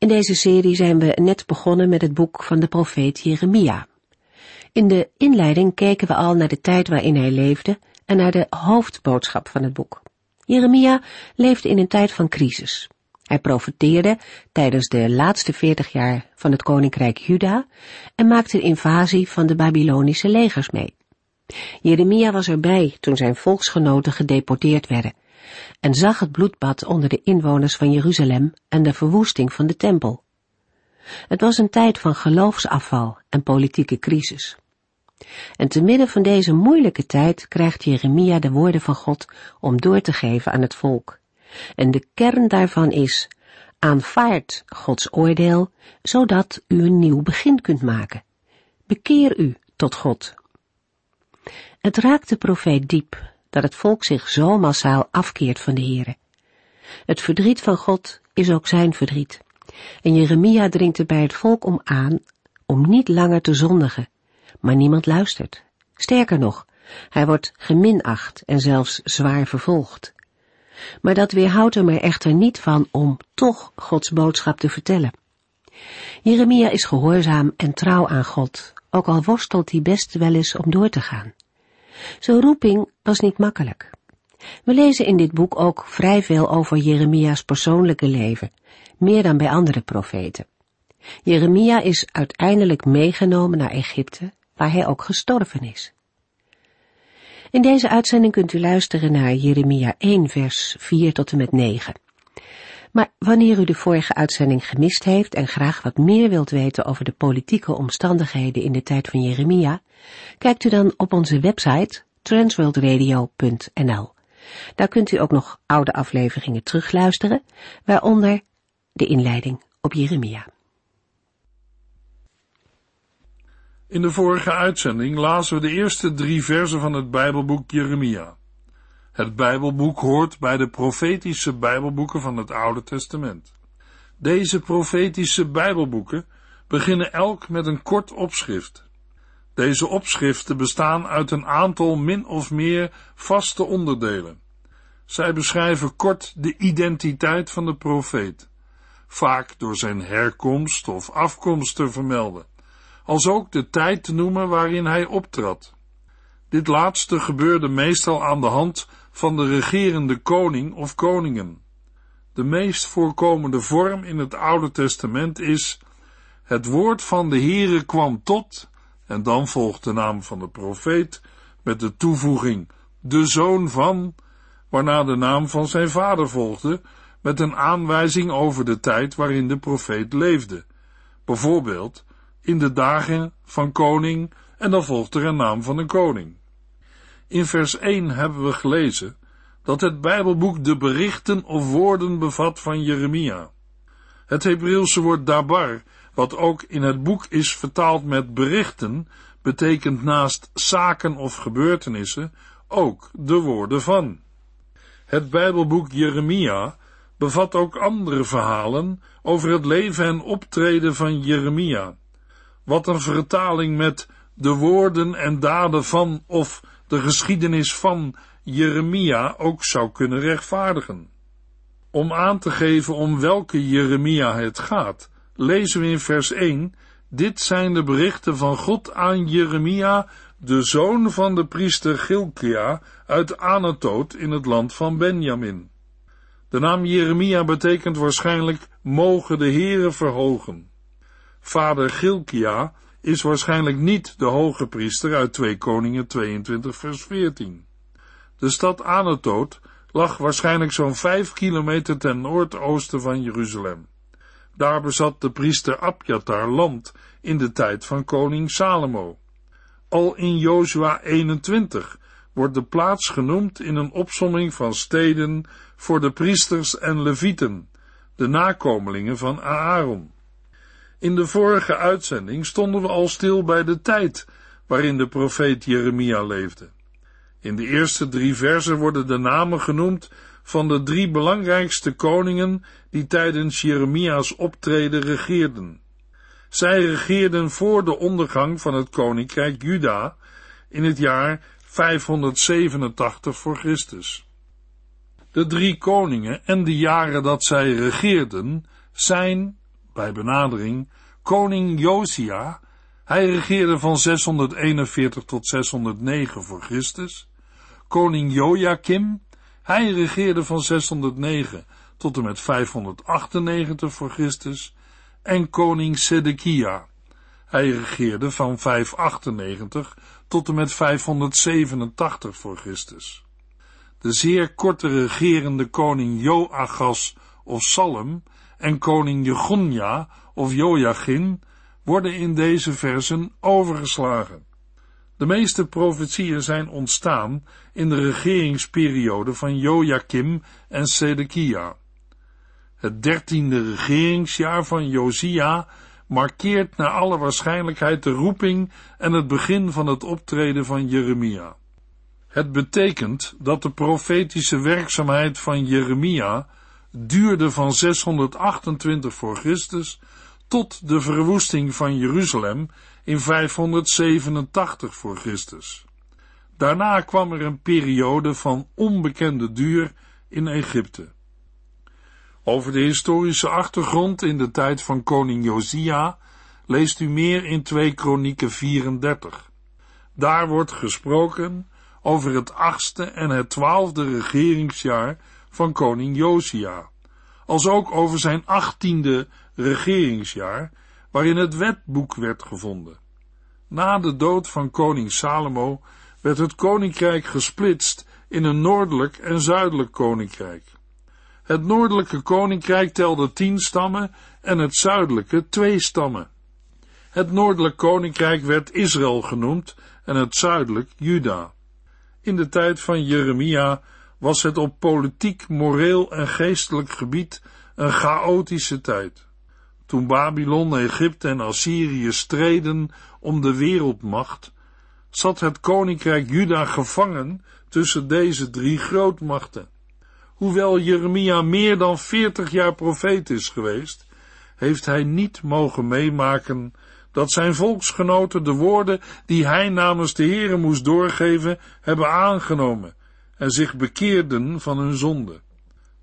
In deze serie zijn we net begonnen met het boek van de profeet Jeremia. In de inleiding keken we al naar de tijd waarin hij leefde en naar de hoofdboodschap van het boek. Jeremia leefde in een tijd van crisis. Hij profeteerde tijdens de laatste veertig jaar van het koninkrijk Juda en maakte de invasie van de Babylonische legers mee. Jeremia was erbij toen zijn volksgenoten gedeporteerd werden en zag het bloedbad onder de inwoners van Jeruzalem en de verwoesting van de tempel. Het was een tijd van geloofsafval en politieke crisis. En te midden van deze moeilijke tijd krijgt Jeremia de woorden van God om door te geven aan het volk. En de kern daarvan is, aanvaard Gods oordeel, zodat u een nieuw begin kunt maken. Bekeer u tot God. Het raakt de profeet diep dat het volk zich zo massaal afkeert van de Here. Het verdriet van God is ook zijn verdriet. En Jeremia dringt er bij het volk om aan om niet langer te zondigen, maar niemand luistert. Sterker nog, hij wordt geminacht en zelfs zwaar vervolgd. Maar dat weerhoudt hem er echter niet van om toch Gods boodschap te vertellen. Jeremia is gehoorzaam en trouw aan God, ook al worstelt hij best wel eens om door te gaan. Zijn roeping was niet makkelijk. We lezen in dit boek ook vrij veel over Jeremia's persoonlijke leven, meer dan bij andere profeten. Jeremia is uiteindelijk meegenomen naar Egypte, waar hij ook gestorven is. In deze uitzending kunt u luisteren naar Jeremia 1 vers 4 tot en met 9. Maar wanneer u de vorige uitzending gemist heeft en graag wat meer wilt weten over de politieke omstandigheden in de tijd van Jeremia, kijkt u dan op onze website transworldradio.nl. Daar kunt u ook nog oude afleveringen terugluisteren, waaronder de inleiding op Jeremia. In de vorige uitzending lazen we de eerste drie versen van het Bijbelboek Jeremia. Het Bijbelboek hoort bij de profetische Bijbelboeken van het Oude Testament. Deze profetische Bijbelboeken beginnen elk met een kort opschrift. Deze opschriften bestaan uit een aantal min of meer vaste onderdelen. Zij beschrijven kort de identiteit van de profeet, vaak door zijn herkomst of afkomst te vermelden, als ook de tijd te noemen waarin hij optrad. Dit laatste gebeurde meestal aan de hand van de regerende koning of koningen. De meest voorkomende vorm in het Oude Testament is het woord van de Heere kwam tot en dan volgt de naam van de profeet met de toevoeging de zoon van, waarna de naam van zijn vader volgde met een aanwijzing over de tijd waarin de profeet leefde. Bijvoorbeeld in de dagen van koning en dan volgt er een naam van een koning. In vers 1 hebben we gelezen dat het Bijbelboek de berichten of woorden bevat van Jeremia. Het Hebreeuwse woord dabar, wat ook in het boek is vertaald met berichten, betekent naast zaken of gebeurtenissen ook de woorden van. Het Bijbelboek Jeremia bevat ook andere verhalen over het leven en optreden van Jeremia, wat een vertaling met de woorden en daden van of de geschiedenis van Jeremia ook zou kunnen rechtvaardigen. Om aan te geven om welke Jeremia het gaat, lezen we in vers 1, dit zijn de berichten van God aan Jeremia, de zoon van de priester Gilkia uit Anatoot in het land van Benjamin. De naam Jeremia betekent waarschijnlijk mogen de Heere verhogen. Vader Gilkia is waarschijnlijk niet de hoge priester uit 2 Koningen 22 vers 14. De stad Anatoot lag waarschijnlijk zo'n vijf kilometer ten noordoosten van Jeruzalem. Daar bezat de priester Abjatar land in de tijd van koning Salomo. Al in Jozua 21 wordt de plaats genoemd in een opsomming van steden voor de priesters en levieten, de nakomelingen van Aaron. In de vorige uitzending stonden we al stil bij de tijd waarin de profeet Jeremia leefde. In de eerste drie versen worden de namen genoemd van de drie belangrijkste koningen die tijdens Jeremia's optreden regeerden. Zij regeerden voor de ondergang van het koninkrijk Juda in het jaar 587 voor Christus. De drie koningen en de jaren dat zij regeerden zijn, bij benadering, koning Josia, hij regeerde van 641 tot 609 voor Christus, koning Joachim, hij regeerde van 609 tot en met 598 voor Christus, en koning Sedekia. Hij regeerde van 598 tot en met 587 voor Christus. De zeer korte regerende koning Joachas of Salem en koning Jegonja of Joachim worden in deze versen overgeslagen. De meeste profetieën zijn ontstaan in de regeringsperiode van Joachim en Sedekia. Het dertiende regeringsjaar van Josia markeert naar alle waarschijnlijkheid de roeping en het begin van het optreden van Jeremia. Het betekent dat de profetische werkzaamheid van Jeremia duurde van 628 voor Christus tot de verwoesting van Jeruzalem in 587 voor Christus. Daarna kwam er een periode van onbekende duur in Egypte. Over de historische achtergrond in de tijd van koning Josia leest u meer in 2 Kronieken 34. Daar wordt gesproken over het achtste en het twaalfde regeringsjaar van koning Josia, als ook over zijn achttiende regeringsjaar, waarin het wetboek werd gevonden. Na de dood van koning Salomo werd het koninkrijk gesplitst in een noordelijk en zuidelijk koninkrijk. Het noordelijke koninkrijk telde tien stammen en het zuidelijke twee stammen. Het noordelijk koninkrijk werd Israël genoemd en het zuidelijk Juda. In de tijd van Jeremia was het op politiek, moreel en geestelijk gebied een chaotische tijd. Toen Babylon, Egypte en Assyrië streden om de wereldmacht, zat het koninkrijk Juda gevangen tussen deze drie grootmachten. Hoewel Jeremia meer dan veertig jaar profeet is geweest, heeft hij niet mogen meemaken dat zijn volksgenoten de woorden die hij namens de Heere moest doorgeven, hebben aangenomen en zich bekeerden van hun zonde.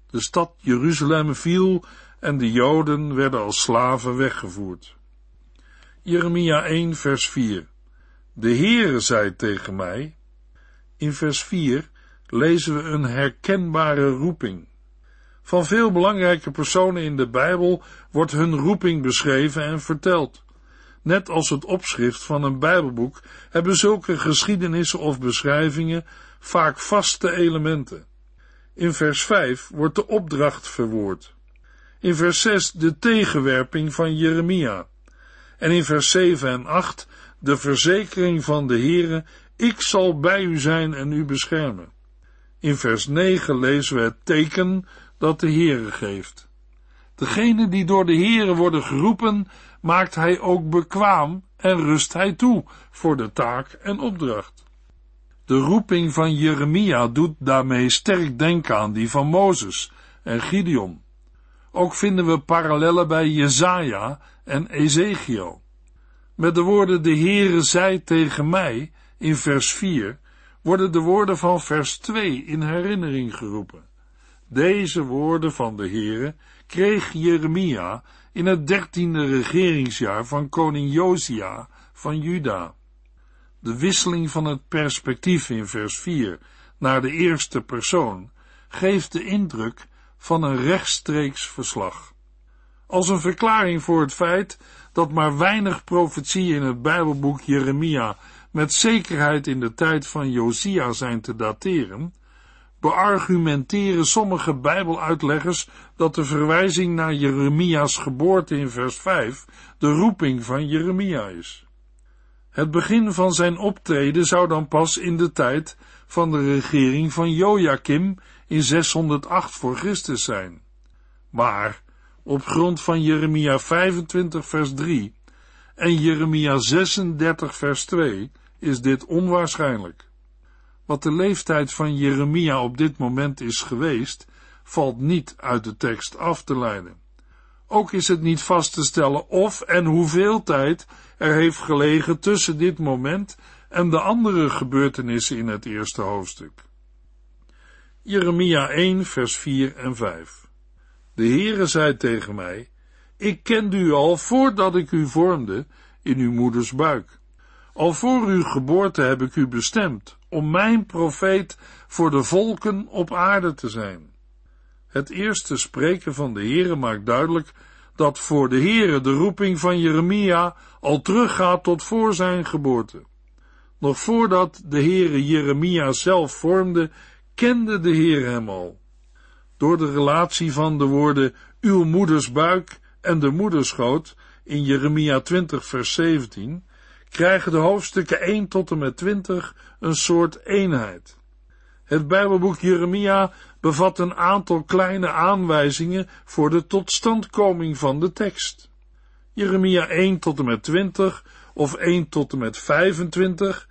De stad Jeruzalem viel en de Joden werden als slaven weggevoerd. Jeremia 1 vers 4 De Heere zei tegen mij, in vers 4 lezen we een herkenbare roeping. Van veel belangrijke personen in de Bijbel wordt hun roeping beschreven en verteld. Net als het opschrift van een Bijbelboek hebben zulke geschiedenissen of beschrijvingen vaak vaste elementen. In vers 5 wordt de opdracht verwoord. In vers 6 de tegenwerping van Jeremia. En in vers 7 en 8 de verzekering van de Heere, ik zal bij u zijn en u beschermen. In vers 9 lezen we het teken dat de Heere geeft. Degene die door de Heere worden geroepen, maakt hij ook bekwaam en rust hij toe voor de taak en opdracht. De roeping van Jeremia doet daarmee sterk denken aan die van Mozes en Gideon. Ook vinden we parallellen bij Jezaja en Ezekiel. Met de woorden de Heere zei tegen mij in vers 4 worden de woorden van vers 2 in herinnering geroepen. Deze woorden van de Heere kreeg Jeremia in het dertiende regeringsjaar van koning Josia van Juda. De wisseling van het perspectief in vers 4 naar de eerste persoon geeft de indruk van een rechtstreeks verslag. Als een verklaring voor het feit dat maar weinig profetieën in het Bijbelboek Jeremia met zekerheid in de tijd van Josia zijn te dateren, beargumenteren sommige Bijbeluitleggers dat de verwijzing naar Jeremia's geboorte in vers 5 de roeping van Jeremia is. Het begin van zijn optreden zou dan pas in de tijd van de regering van Joachim in 608 voor Christus zijn. Maar op grond van Jeremia 25 vers 3 en Jeremia 36 vers 2 is dit onwaarschijnlijk. Wat de leeftijd van Jeremia op dit moment is geweest, valt niet uit de tekst af te leiden. Ook is het niet vast te stellen of en hoeveel tijd er heeft gelegen tussen dit moment en de andere gebeurtenissen in het eerste hoofdstuk. Jeremia 1 vers 4 en 5 De Heere zei tegen mij, ik kende u al voordat ik u vormde in uw moeders buik. Al voor uw geboorte heb ik u bestemd om mijn profeet voor de volken op aarde te zijn. Het eerste spreken van de Heere maakt duidelijk dat voor de Heere de roeping van Jeremia al teruggaat tot voor zijn geboorte. Nog voordat de Heere Jeremia zelf vormde, kende de Heer hem al. Door de relatie van de woorden uw moeders buik en de moederschoot in Jeremia 20 vers 17 krijgen de hoofdstukken 1 tot en met 20 een soort eenheid. Het Bijbelboek Jeremia bevat een aantal kleine aanwijzingen voor de totstandkoming van de tekst. Jeremia 1 tot en met 20 of 1 tot en met 25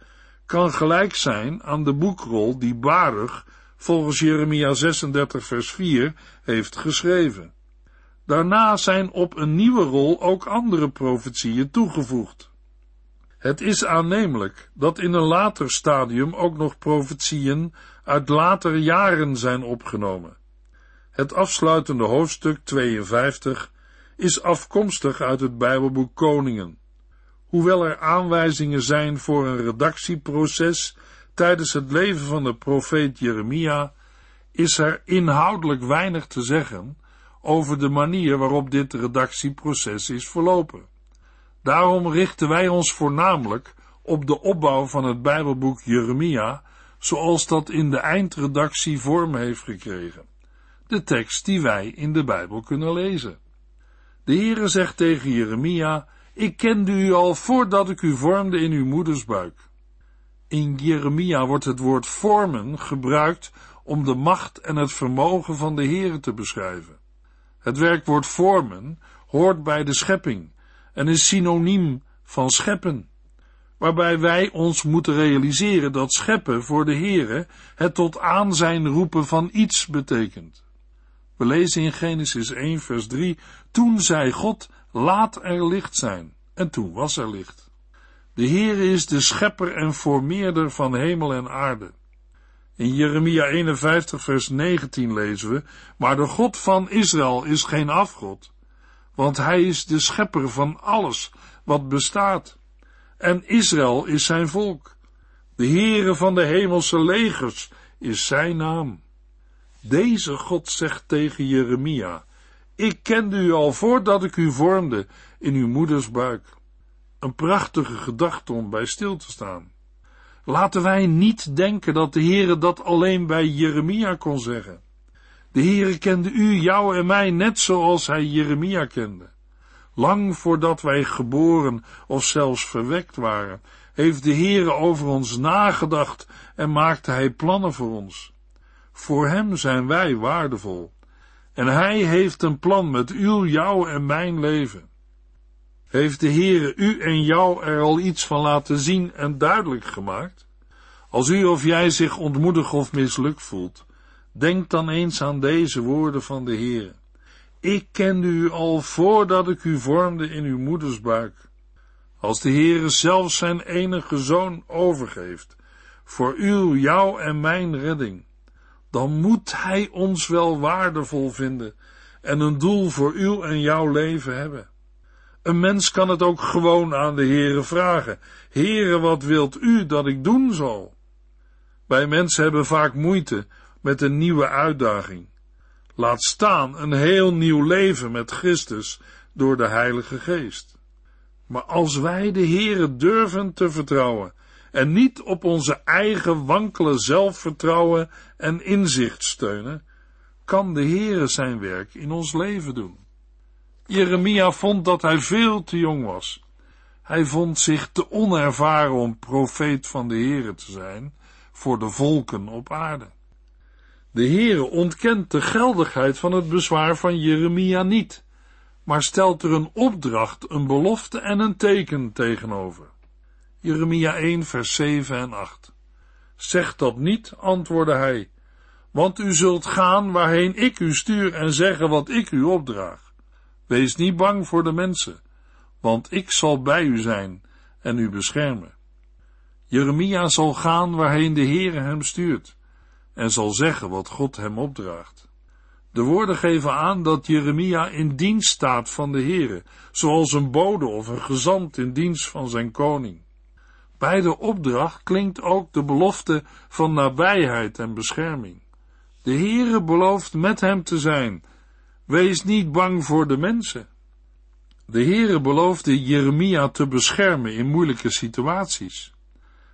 kan gelijk zijn aan de boekrol die Baruch volgens Jeremia 36 vers 4 heeft geschreven. Daarna zijn op een nieuwe rol ook andere profetieën toegevoegd. Het is aannemelijk dat in een later stadium ook nog profetieën uit latere jaren zijn opgenomen. Het afsluitende hoofdstuk 52 is afkomstig uit het Bijbelboek Koningen. Hoewel er aanwijzingen zijn voor een redactieproces tijdens het leven van de profeet Jeremia, is er inhoudelijk weinig te zeggen over de manier waarop dit redactieproces is verlopen. Daarom richten wij ons voornamelijk op de opbouw van het Bijbelboek Jeremia, zoals dat in de eindredactie vorm heeft gekregen. De tekst die wij in de Bijbel kunnen lezen. De Heere zegt tegen Jeremia, ik kende u al voordat ik u vormde in uw moeders buik. In Jeremia wordt het woord vormen gebruikt om de macht en het vermogen van de Heere te beschrijven. Het werkwoord vormen hoort bij de schepping en is synoniem van scheppen, waarbij wij ons moeten realiseren dat scheppen voor de Heere het tot aanzijn roepen van iets betekent. We lezen in Genesis 1 vers 3, toen zei God, laat er licht zijn, en toen was er licht. De Heere is de schepper en formeerder van hemel en aarde. In Jeremia 51 vers 19 lezen we, maar de God van Israël is geen afgod, want hij is de schepper van alles wat bestaat. En Israël is zijn volk. De Heere van de hemelse legers is zijn naam. Deze God zegt tegen Jeremia, ik kende u al voordat ik u vormde in uw moeders buik. Een prachtige gedachte om bij stil te staan. Laten wij niet denken dat de Heere dat alleen bij Jeremia kon zeggen. De Heere kende u, jou en mij net zoals hij Jeremia kende. Lang voordat wij geboren of zelfs verwekt waren, heeft de Heere over ons nagedacht en maakte hij plannen voor ons. Voor hem zijn wij waardevol. En hij heeft een plan met uw, jou en mijn leven. Heeft de Heere u en jou er al iets van laten zien en duidelijk gemaakt? Als u of jij zich ontmoedigd of mislukt voelt, denk dan eens aan deze woorden van de Heere. Ik kende u al voordat ik u vormde in uw moeders buik. Als de Heere zelf zijn enige zoon overgeeft, voor uw, jou en mijn redding, dan moet hij ons wel waardevol vinden en een doel voor uw en jouw leven hebben. Een mens kan het ook gewoon aan de Heere vragen. Heere, wat wilt u dat ik doen zal? Wij mensen hebben vaak moeite met een nieuwe uitdaging. Laat staan een heel nieuw leven met Christus door de Heilige Geest. Maar als wij de Heere durven te vertrouwen en niet op onze eigen wankele zelfvertrouwen en inzicht steunen, kan de Heere zijn werk in ons leven doen. Jeremia vond dat hij veel te jong was. Hij vond zich te onervaren om profeet van de Heere te zijn voor de volken op aarde. De Heere ontkent de geldigheid van het bezwaar van Jeremia niet. maar stelt er een opdracht, een belofte en een teken tegenover. Jeremia 1, vers 7 en 8. Zeg dat niet, antwoordde hij, want u zult gaan waarheen ik u stuur en zeggen wat ik u opdraag. Wees niet bang voor de mensen, want ik zal bij u zijn en u beschermen. Jeremia zal gaan waarheen de Heere hem stuurt en zal zeggen wat God hem opdraagt. De woorden geven aan dat Jeremia in dienst staat van de Heere, zoals een bode of een gezant in dienst van zijn koning. Bij de opdracht klinkt ook de belofte van nabijheid en bescherming. De Heere belooft met hem te zijn. Wees niet bang voor de mensen. De Heere beloofde Jeremia te beschermen in moeilijke situaties.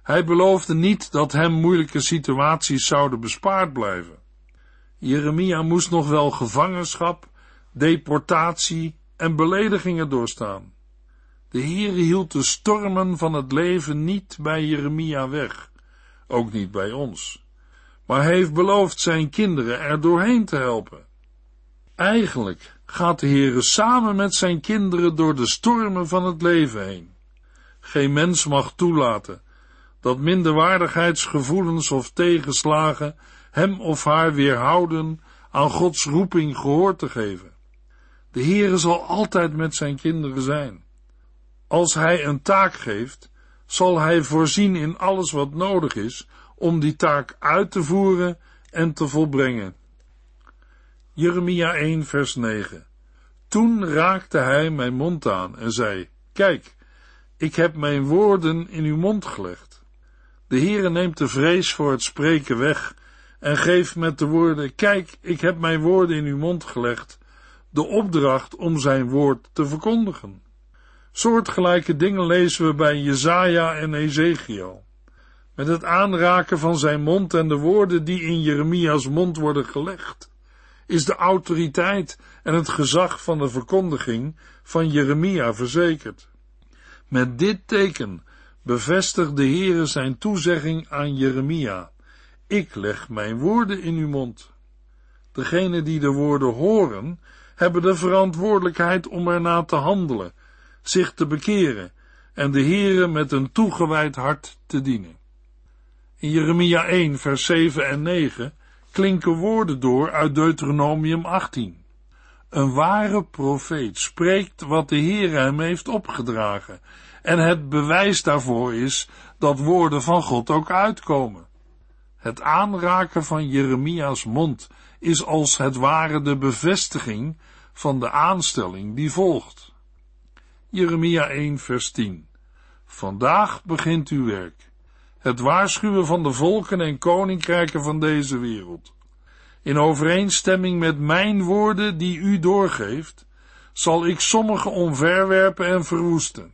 Hij beloofde niet dat hem moeilijke situaties zouden bespaard blijven. Jeremia moest nog wel gevangenschap, deportatie en beledigingen doorstaan. De Heere hield de stormen van het leven niet bij Jeremia weg, ook niet bij ons, maar heeft beloofd zijn kinderen er doorheen te helpen. Eigenlijk gaat de Heere samen met zijn kinderen door de stormen van het leven heen. Geen mens mag toelaten dat minderwaardigheidsgevoelens of tegenslagen hem of haar weerhouden aan Gods roeping gehoor te geven. De Heere zal altijd met zijn kinderen zijn. Als hij een taak geeft, zal hij voorzien in alles wat nodig is om die taak uit te voeren en te volbrengen. Jeremia 1 vers 9 Toen raakte hij mijn mond aan en zei, Kijk, ik heb mijn woorden in uw mond gelegd. De Heere neemt de vrees voor het spreken weg en geeft met de woorden, Kijk, ik heb mijn woorden in uw mond gelegd, de opdracht om zijn woord te verkondigen. Soortgelijke dingen lezen we bij Jezaja en Ezekiel. Met het aanraken van zijn mond en de woorden die in Jeremia's mond worden gelegd, is de autoriteit en het gezag van de verkondiging van Jeremia verzekerd. Met dit teken bevestigt de Heere zijn toezegging aan Jeremia. Ik leg mijn woorden in uw mond. Degenen die de woorden horen, hebben de verantwoordelijkheid om erna te handelen zich te bekeren en de Heere met een toegewijd hart te dienen. In Jeremia 1 vers 7 en 9 klinken woorden door uit Deuteronomium 18. Een ware profeet spreekt wat de Heere hem heeft opgedragen en het bewijs daarvoor is dat woorden van God ook uitkomen. Het aanraken van Jeremia's mond is als het ware de bevestiging van de aanstelling die volgt. Jeremia 1 vers 10. Vandaag begint uw werk. Het waarschuwen van de volken en koninkrijken van deze wereld. In overeenstemming met mijn woorden die u doorgeeft, zal ik sommigen omverwerpen en verwoesten.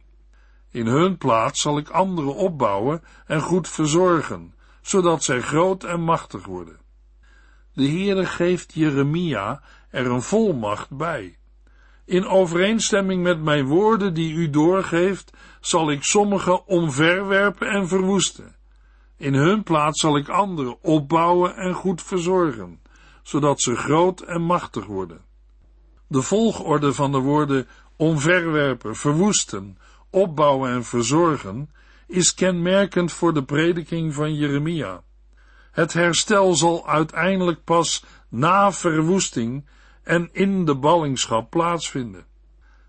In hun plaats zal ik anderen opbouwen en goed verzorgen, zodat zij groot en machtig worden. De Heere geeft Jeremia er een volmacht bij. In overeenstemming met mijn woorden die u doorgeeft, zal ik sommigen omverwerpen en verwoesten. In hun plaats zal ik anderen opbouwen en goed verzorgen, zodat ze groot en machtig worden. De volgorde van de woorden omverwerpen, verwoesten, opbouwen en verzorgen is kenmerkend voor de prediking van Jeremia. Het herstel zal uiteindelijk pas na verwoesting en in de ballingschap plaatsvinden.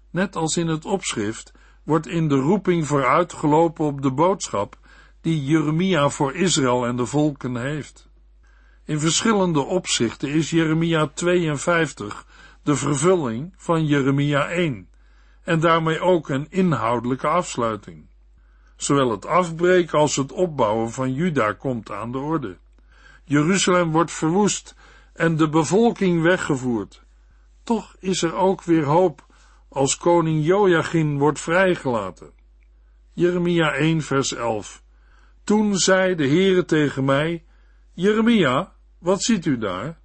Net als in het opschrift wordt in de roeping vooruitgelopen op de boodschap die Jeremia voor Israël en de volken heeft. In verschillende opzichten is Jeremia 52 de vervulling van Jeremia 1 en daarmee ook een inhoudelijke afsluiting. Zowel het afbreken als het opbouwen van Juda komt aan de orde. Jeruzalem wordt verwoest en de bevolking weggevoerd. Toch is er ook weer hoop als koning Joachim wordt vrijgelaten. Jeremia 1 vers 11 Toen zei de Heere tegen mij, Jeremia, wat ziet u daar?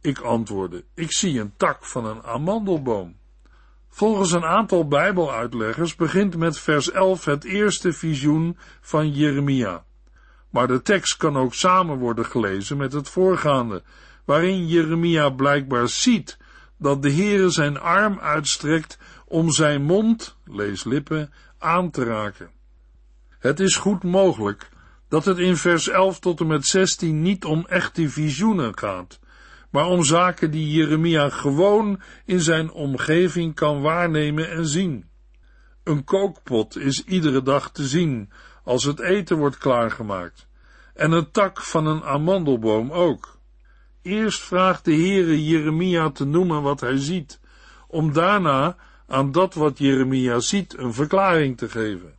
Ik antwoordde, ik zie een tak van een amandelboom. Volgens een aantal bijbeluitleggers begint met vers 11 het eerste visioen van Jeremia. Maar de tekst kan ook samen worden gelezen met het voorgaande, waarin Jeremia blijkbaar ziet dat de Heere zijn arm uitstrekt om zijn mond, lees lippen, aan te raken. Het is goed mogelijk dat het in vers 11 tot en met 16 niet om echte visioenen gaat, maar om zaken die Jeremia gewoon in zijn omgeving kan waarnemen en zien. Een kookpot is iedere dag te zien als het eten wordt klaargemaakt, en een tak van een amandelboom ook. Eerst vraagt de Heere Jeremia te noemen wat hij ziet, om daarna aan dat wat Jeremia ziet een verklaring te geven.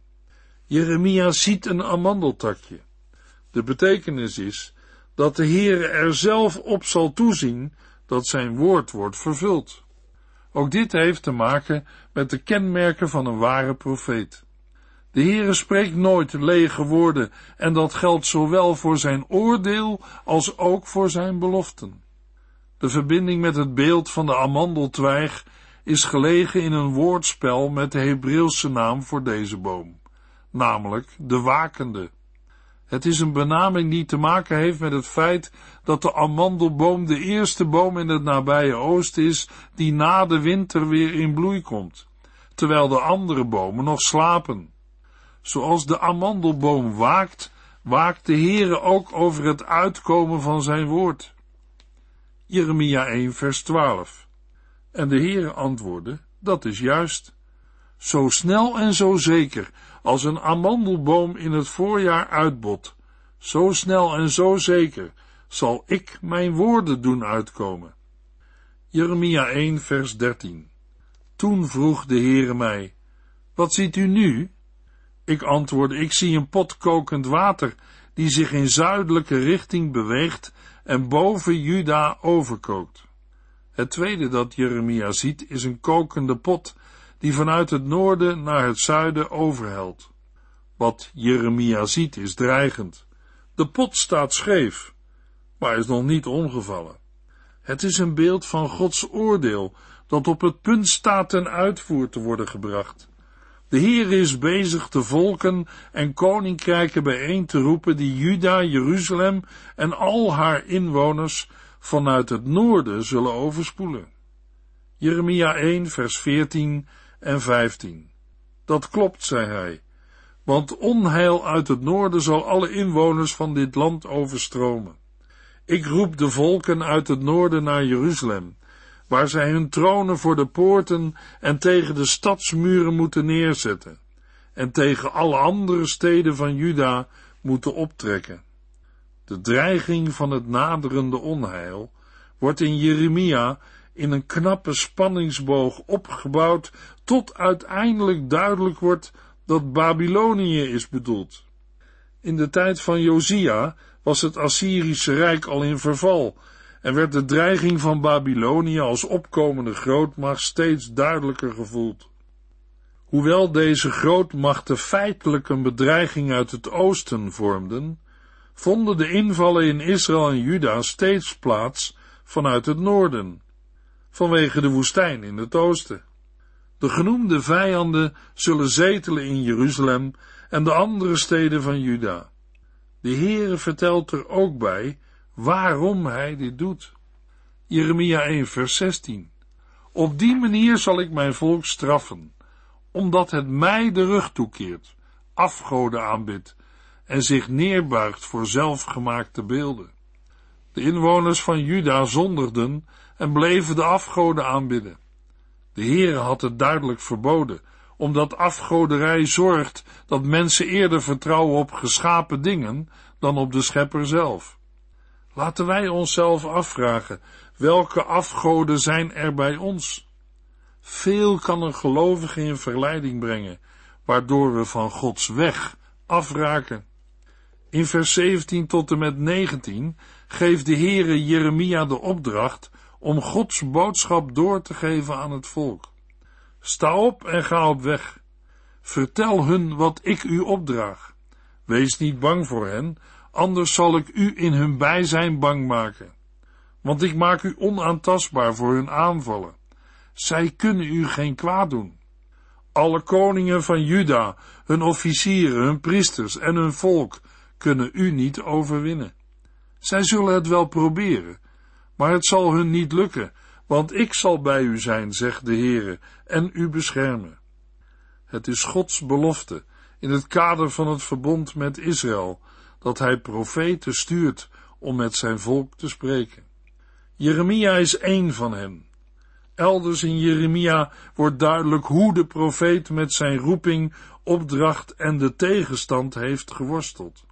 Jeremia ziet een amandeltakje. De betekenis is dat de Heere er zelf op zal toezien dat zijn woord wordt vervuld. Ook dit heeft te maken met de kenmerken van een ware profeet. De Heere spreekt nooit lege woorden en dat geldt zowel voor zijn oordeel als ook voor zijn beloften. De verbinding met het beeld van de amandeltwijg is gelegen in een woordspel met de Hebreeuwse naam voor deze boom, namelijk de wakende. Het is een benaming die te maken heeft met het feit dat de amandelboom de eerste boom in het nabije oosten is die na de winter weer in bloei komt, terwijl de andere bomen nog slapen. Zoals de amandelboom waakt, waakt de Heere ook over het uitkomen van zijn woord. Jeremia 1 vers 12 En de Heere antwoordde, dat is juist. Zo snel en zo zeker als een amandelboom in het voorjaar uitbot, zo snel en zo zeker zal ik mijn woorden doen uitkomen. Jeremia 1 vers 13 Toen vroeg de Heere mij, wat ziet u nu? Ik antwoordde, ik zie een pot kokend water die zich in zuidelijke richting beweegt en boven Juda overkookt. Het tweede dat Jeremia ziet is een kokende pot die vanuit het noorden naar het zuiden overhelt. Wat Jeremia ziet is dreigend. De pot staat scheef, maar is nog niet omgevallen. Het is een beeld van Gods oordeel dat op het punt staat ten uitvoer te worden gebracht. De Heer is bezig de volken en koninkrijken bijeen te roepen die Juda, Jeruzalem en al haar inwoners vanuit het noorden zullen overspoelen. Jeremia 1 vers 14 en 15 Dat klopt, zei hij, want onheil uit het noorden zal alle inwoners van dit land overstromen. Ik roep de volken uit het noorden naar Jeruzalem waar zij hun tronen voor de poorten en tegen de stadsmuren moeten neerzetten, en tegen alle andere steden van Juda moeten optrekken. De dreiging van het naderende onheil wordt in Jeremia in een knappe spanningsboog opgebouwd, tot uiteindelijk duidelijk wordt dat Babylonië is bedoeld. In de tijd van Josia was het Assyrische Rijk al in verval en werd de dreiging van Babylonië als opkomende grootmacht steeds duidelijker gevoeld. Hoewel deze grootmachten feitelijk een bedreiging uit het oosten vormden, vonden de invallen in Israël en Juda steeds plaats vanuit het noorden, vanwege de woestijn in het oosten. De genoemde vijanden zullen zetelen in Jeruzalem en de andere steden van Juda. De Heere vertelt er ook bij waarom hij dit doet. Jeremia 1 vers 16 Op die manier zal ik mijn volk straffen, omdat het mij de rug toekeert, afgoden aanbidt en zich neerbuigt voor zelfgemaakte beelden. De inwoners van Juda zondigden en bleven de afgoden aanbidden. De Heere had het duidelijk verboden, omdat afgoderij zorgt dat mensen eerder vertrouwen op geschapen dingen dan op de schepper zelf. Laten wij onszelf afvragen, welke afgoden zijn er bij ons? Veel kan een gelovige in verleiding brengen, waardoor we van Gods weg afraken. In vers 17 tot en met 19 geeft de Heere Jeremia de opdracht om Gods boodschap door te geven aan het volk. Sta op en ga op weg. Vertel hun wat ik u opdraag. Wees niet bang voor hen, anders zal ik u in hun bijzijn bang maken. Want ik maak u onaantastbaar voor hun aanvallen. Zij kunnen u geen kwaad doen. Alle koningen van Juda, hun officieren, hun priesters en hun volk kunnen u niet overwinnen. Zij zullen het wel proberen, maar het zal hun niet lukken, Want ik zal bij u zijn, zegt de Heere, en u beschermen. Het is Gods belofte in het kader van het verbond met Israël dat hij profeten stuurt om met zijn volk te spreken. Jeremia is één van hen. Elders in Jeremia wordt duidelijk hoe de profeet met zijn roeping, opdracht en de tegenstand heeft geworsteld.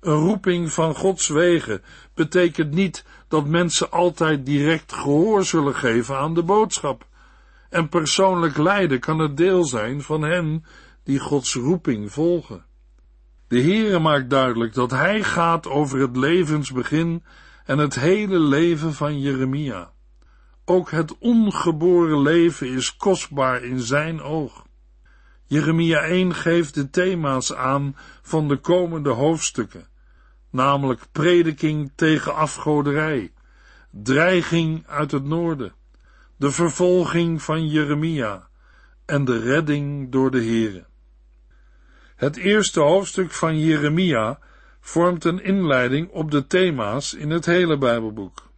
Een roeping van Gods wegen betekent niet dat mensen altijd direct gehoor zullen geven aan de boodschap. En persoonlijk lijden kan het deel zijn van hen die Gods roeping volgen. De Heere maakt duidelijk dat Hij gaat over het levensbegin en het hele leven van Jeremia. Ook het ongeboren leven is kostbaar in Zijn oog. Jeremia 1 geeft de thema's aan van de komende hoofdstukken, namelijk prediking tegen afgoderij, dreiging uit het noorden, de vervolging van Jeremia en de redding door de Heere. Het eerste hoofdstuk van Jeremia vormt een inleiding op de thema's in het hele Bijbelboek.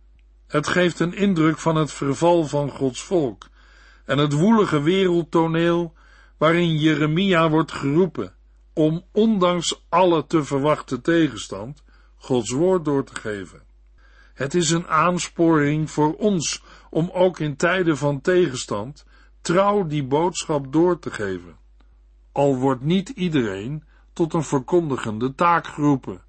Het geeft een indruk van het verval van Gods volk en het woelige wereldtoneel waarin Jeremia wordt geroepen om ondanks alle te verwachten tegenstand Gods woord door te geven. Het is een aansporing voor ons om ook in tijden van tegenstand trouw die boodschap door te geven al wordt niet iedereen tot een verkondigende taak geroepen,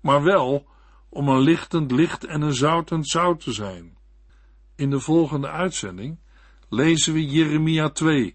maar wel om een lichtend licht en een zoutend zout te zijn. In de volgende uitzending lezen we Jeremia 2,